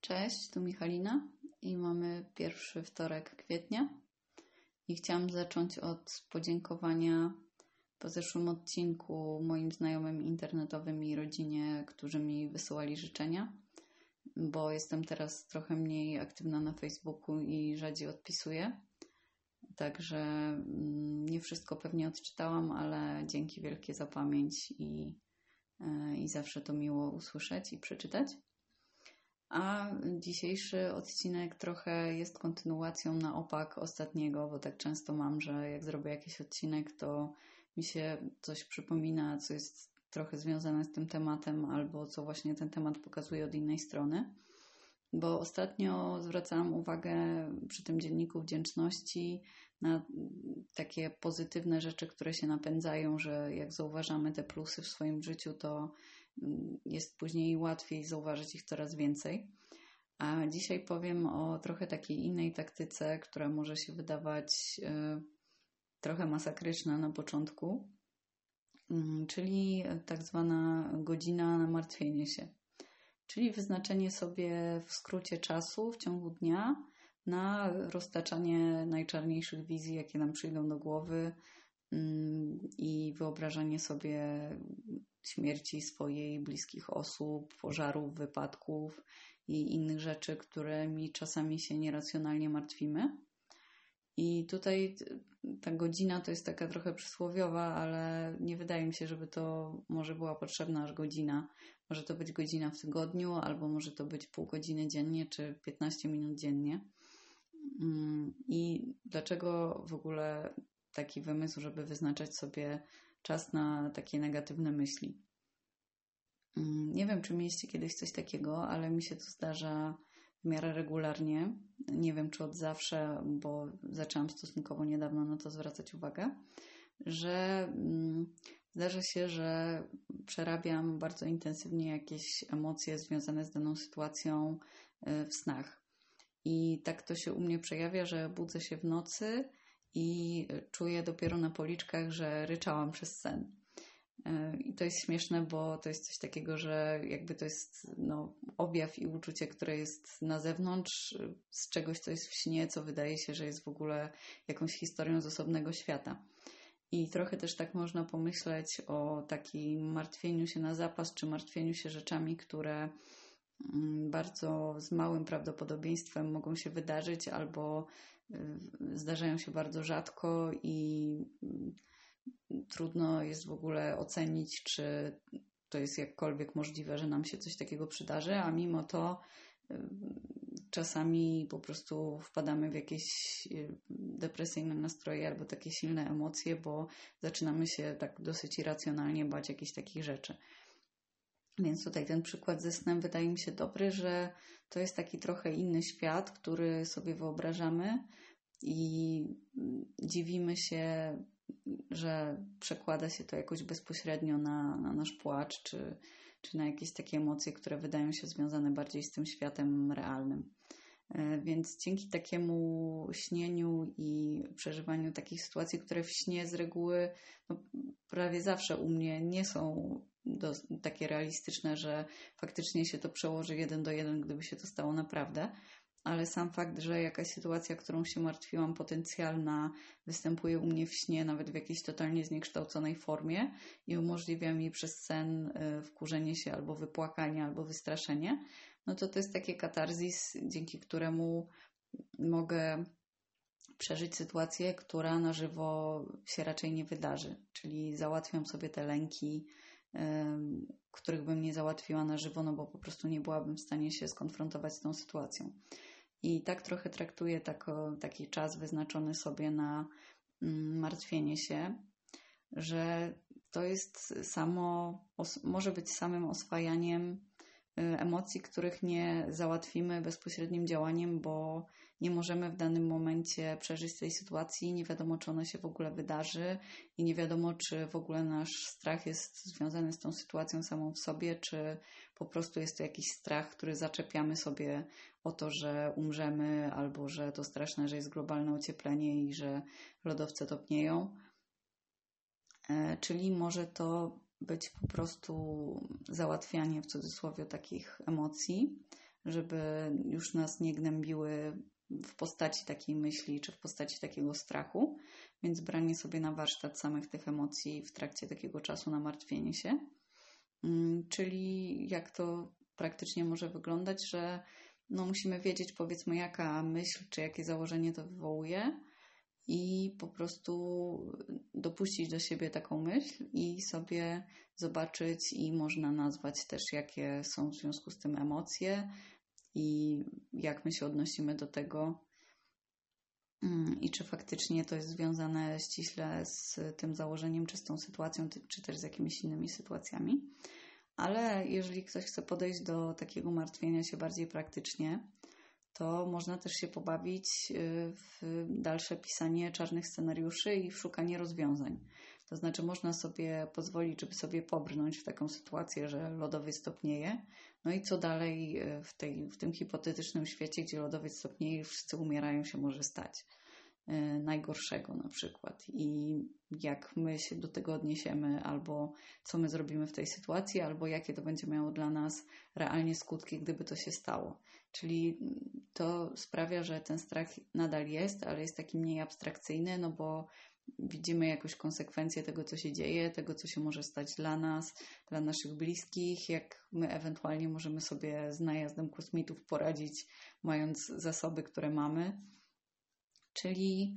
Cześć, tu Michalina i mamy pierwszy wtorek kwietnia. I chciałam zacząć od podziękowania po zeszłym odcinku moim znajomym internetowym i rodzinie, którzy mi wysyłali życzenia, bo jestem teraz trochę mniej aktywna na Facebooku i rzadziej odpisuję. Także mm, nie wszystko pewnie odczytałam, ale dzięki wielkie za pamięć i, e, i zawsze to miło usłyszeć i przeczytać. A dzisiejszy odcinek trochę jest kontynuacją na opak ostatniego, bo tak często mam, że jak zrobię jakiś odcinek, to mi się coś przypomina, co jest trochę związane z tym tematem, albo co właśnie ten temat pokazuje od innej strony. Bo ostatnio zwracałam uwagę przy tym dzienniku wdzięczności na takie pozytywne rzeczy, które się napędzają, że jak zauważamy te plusy w swoim życiu, to jest później łatwiej zauważyć ich coraz więcej. A dzisiaj powiem o trochę takiej innej taktyce, która może się wydawać y, trochę masakryczna na początku, mm, czyli tak zwana godzina na martwienie się. Czyli wyznaczenie sobie w skrócie czasu w ciągu dnia na roztaczanie najczarniejszych wizji, jakie nam przyjdą do głowy mm, i wyobrażanie sobie śmierci swojej, bliskich osób, pożarów, wypadków i innych rzeczy, którymi czasami się nieracjonalnie martwimy. I tutaj ta godzina to jest taka trochę przysłowiowa, ale nie wydaje mi się, żeby to może była potrzebna aż godzina. Może to być godzina w tygodniu, albo może to być pół godziny dziennie, czy 15 minut dziennie. Mm, I dlaczego w ogóle taki wymysł, żeby wyznaczać sobie czas na takie negatywne myśli. Mm, nie wiem, czy mieliście kiedyś coś takiego, ale mi się to zdarza w miarę regularnie. Nie wiem, czy od zawsze, bo zaczęłam stosunkowo niedawno na to zwracać uwagę, że mm, zdarza się, że przerabiam bardzo intensywnie jakieś emocje związane z daną sytuacją y, w snach. I tak to się u mnie przejawia, że budzę się w nocy i czuję dopiero na policzkach, że ryczałam przez sen. E, I to jest śmieszne, bo to jest coś takiego, że jakby to jest no, objaw i uczucie, które jest na zewnątrz z czegoś, co jest w śnie, co wydaje się, że jest w ogóle jakąś historią z osobnego świata. I trochę też tak można pomyśleć o takim martwieniu się na zapas, czy martwieniu się rzeczami, które bardzo z małym prawdopodobieństwem mogą się wydarzyć, albo zdarzają się bardzo rzadko i mm, trudno jest w ogóle ocenić, czy to jest jakkolwiek możliwe, że nam się coś takiego przydarzy, a mimo to czasami po prostu wpadamy w jakieś y, depresyjne nastroje albo takie silne emocje, bo zaczynamy się tak dosyć irracjonalnie bać jakichś takich rzeczy. Więc tutaj ten przykład ze snem wydaje mi się dobry, że to jest taki trochę inny świat, który sobie wyobrażamy i dziwimy się, że przekłada się to jakoś bezpośrednio na, na nasz płacz, czy, czy na jakieś takie emocje, które wydają się związane bardziej z tym światem realnym. E, więc dzięki takiemu śnieniu i przeżywaniu takich sytuacji, które w śnie z reguły no, prawie zawsze u mnie nie są do, takie realistyczne, że faktycznie się to przełoży jeden do jeden, gdyby się to stało naprawdę, ale sam fakt, że jakaś sytuacja, którą się martwiłam, potencjalna, występuje u mnie w śnie, nawet w jakiejś totalnie zniekształconej formie i umożliwia mi przez sen y, wkurzenie się albo wypłakanie, albo wystraszenie, no to to jest takie katarzis, dzięki któremu mogę przeżyć sytuację, która na żywo się raczej nie wydarzy. Czyli załatwiam sobie te lęki, których bym nie załatwiła na żywo, no bo po prostu nie byłabym w stanie się skonfrontować z tą sytuacją. I tak trochę traktuję taki czas wyznaczony sobie na mm, martwienie się, że to jest samo, może być samym oswajaniem emocji, których nie załatwimy bezpośrednim działaniem, bo nie możemy w danym momencie przeżyć tej sytuacji, nie wiadomo, czy ona się w ogóle wydarzy i nie wiadomo, czy w ogóle nasz strach jest związany z tą sytuacją samą w sobie, czy po prostu jest to jakiś strach, który zaczepiamy sobie o to, że umrzemy, albo że to straszne, że jest globalne ocieplenie i że lodowce topnieją. E, czyli może to być po prostu załatwianie w cudzysłowie takich emocji, żeby już nas nie gnębiły w postaci takiej myśli czy w postaci takiego strachu, więc branie sobie na warsztat samych tych emocji w trakcie takiego czasu na martwienie się. Mm, czyli jak to praktycznie może wyglądać, że no musimy wiedzieć powiedzmy jaka myśl czy jakie założenie to wywołuje i po prostu dopuścić do siebie taką myśl i sobie zobaczyć i można nazwać też jakie są w związku z tym emocje i jak my się odnosimy do tego mm, i czy faktycznie to jest związane ściśle z tym założeniem, czy z tą sytuacją, czy też z jakimiś innymi sytuacjami. Ale jeżeli ktoś chce podejść do takiego martwienia się bardziej praktycznie, to można też się pobawić y, w dalsze pisanie czarnych scenariuszy i w szukanie rozwiązań. To znaczy, można sobie pozwolić, żeby sobie pobrnąć w taką sytuację, że lodowiec stopnieje. No i co dalej y, w, tej, w tym hipotetycznym świecie, gdzie lodowiec stopnieje, wszyscy umierają, się może stać. Y, najgorszego na przykład i jak my się do tego odniesiemy, albo co my zrobimy w tej sytuacji, albo jakie to będzie miało dla nas realnie skutki, gdyby to się stało. Czyli to sprawia, że ten strach nadal jest, ale jest taki mniej abstrakcyjny, no bo widzimy jakąś konsekwencję tego, co się dzieje, tego, co się może stać dla nas, dla naszych bliskich, jak my ewentualnie możemy sobie z najazdem kosmitów poradzić, mając zasoby, które mamy. Czyli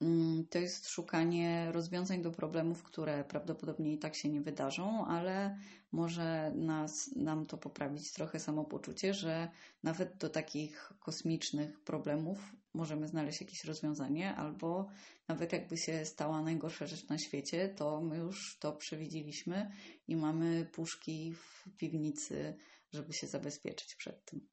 mm, to jest szukanie rozwiązań do problemów, które prawdopodobnie i tak się nie wydarzą, ale może nas, nam to poprawić trochę samopoczucie, że nawet do takich kosmicznych problemów możemy znaleźć jakieś rozwiązanie, albo nawet jakby się stała najgorsza rzecz na świecie, to my już to przewidzieliśmy i mamy puszki w piwnicy, żeby się zabezpieczyć przed tym.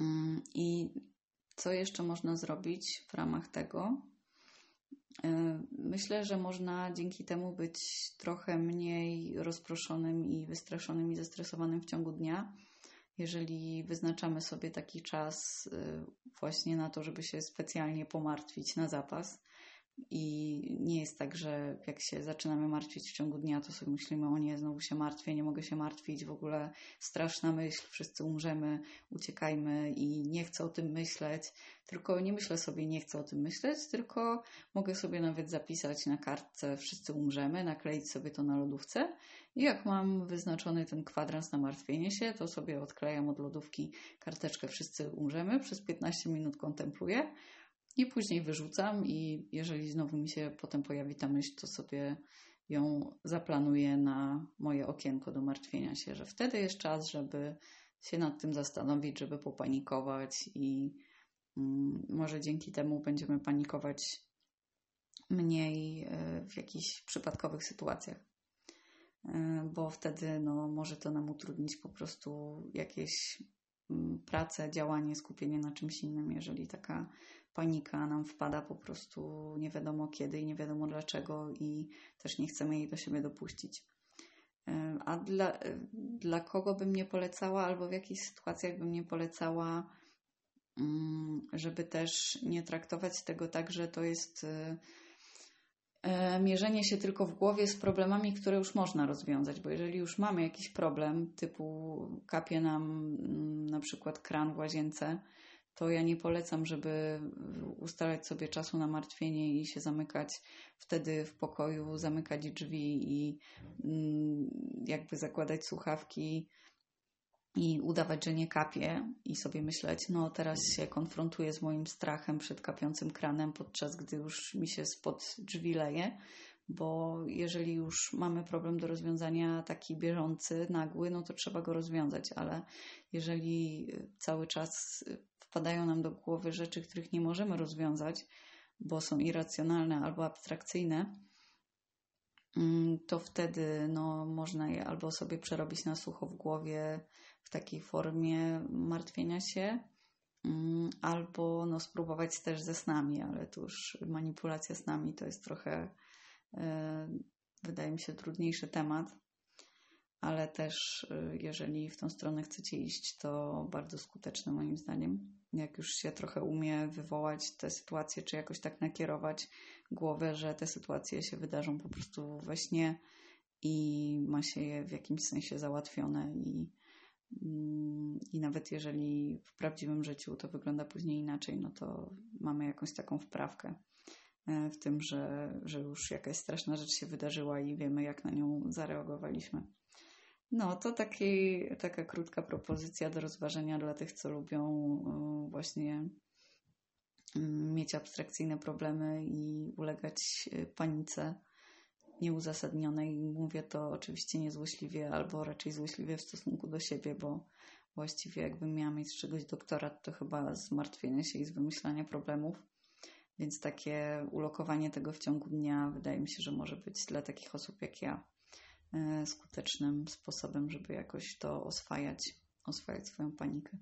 Mm, I co jeszcze można zrobić w ramach tego? E, myślę, że można dzięki temu być trochę mniej rozproszonym i wystraszonym i zestresowanym w ciągu dnia, jeżeli wyznaczamy sobie taki czas e, właśnie na to, żeby się specjalnie pomartwić na zapas. I nie jest tak, że jak się zaczynamy martwić w ciągu dnia, to sobie myślimy, o nie, znowu się martwię, nie mogę się martwić, w ogóle straszna myśl, wszyscy umrzemy, uciekajmy i nie chcę o tym myśleć. Tylko nie myślę sobie, nie chcę o tym myśleć, tylko mogę sobie nawet zapisać na kartce, wszyscy umrzemy, nakleić sobie to na lodówce. I jak mam wyznaczony ten kwadrans na martwienie się, to sobie odklejam od lodówki karteczkę, wszyscy umrzemy, przez 15 minut kontempluję i później wyrzucam i jeżeli znowu mi się potem pojawi ta myśl, to sobie ją zaplanuję na moje okienko do martwienia się, że wtedy jest czas, żeby się nad tym zastanowić, żeby popanikować i mm, może dzięki temu będziemy panikować mniej e, w jakichś przypadkowych sytuacjach. E, bo wtedy no, może to nam utrudnić po prostu jakieś mm, pracę, działanie, skupienie na czymś innym, jeżeli taka panika nam wpada po prostu nie wiadomo kiedy i nie wiadomo dlaczego i też nie chcemy jej do siebie dopuścić. A dla, dla kogo bym nie polecała, albo w jakich sytuacjach bym nie polecała, mm, żeby też nie traktować tego tak, że to jest e, e, mierzenie się tylko w głowie z problemami, które już można rozwiązać, bo jeżeli już mamy jakiś problem, typu kapie nam mm, na przykład kran w łazience, to ja nie polecam, żeby ustalać sobie czasu na martwienie i się zamykać wtedy w pokoju, zamykać drzwi i mm, jakby zakładać słuchawki i udawać, że nie kapie i sobie myśleć, no teraz się konfrontuję z moim strachem przed kapiącym kranem, podczas gdy już mi się spod drzwi leje, bo jeżeli już mamy problem do rozwiązania taki bieżący, nagły, no to trzeba go rozwiązać, ale jeżeli cały czas wpadają nam do głowy rzeczy, których nie możemy rozwiązać, bo są irracjonalne albo abstrakcyjne, mm, to wtedy no, można je albo sobie przerobić na sucho w głowie w takiej formie martwienia się, mm, albo no, spróbować też ze snami, ale tu już manipulacja snami to jest trochę, e, wydaje mi się, trudniejszy temat ale też y, jeżeli w tą stronę chcecie iść, to bardzo skuteczne moim zdaniem. Jak już się trochę umie wywołać te sytuacje, czy jakoś tak nakierować głowę, że te sytuacje się wydarzą po prostu we śnie i ma się je w jakimś sensie załatwione i, mm, I nawet jeżeli w prawdziwym życiu to wygląda później inaczej, no to mamy jakąś taką wprawkę w tym, że, że już jakaś straszna rzecz się wydarzyła i wiemy, jak na nią zareagowaliśmy. No, to taki, taka krótka propozycja do rozważenia dla tych, co lubią właśnie mm, mieć abstrakcyjne problemy i ulegać panice nieuzasadnionej. Mówię to oczywiście niezłośliwie, albo raczej złośliwie w stosunku do siebie, bo właściwie jakbym miała mieć z czegoś doktorat, to chyba zmartwienie się i z wymyślania problemów. Więc takie ulokowanie tego w ciągu dnia wydaje mi się, że może być dla takich osób jak ja skutecznym sposobem, żeby jakoś to oswajać, oswajać swoją panikę.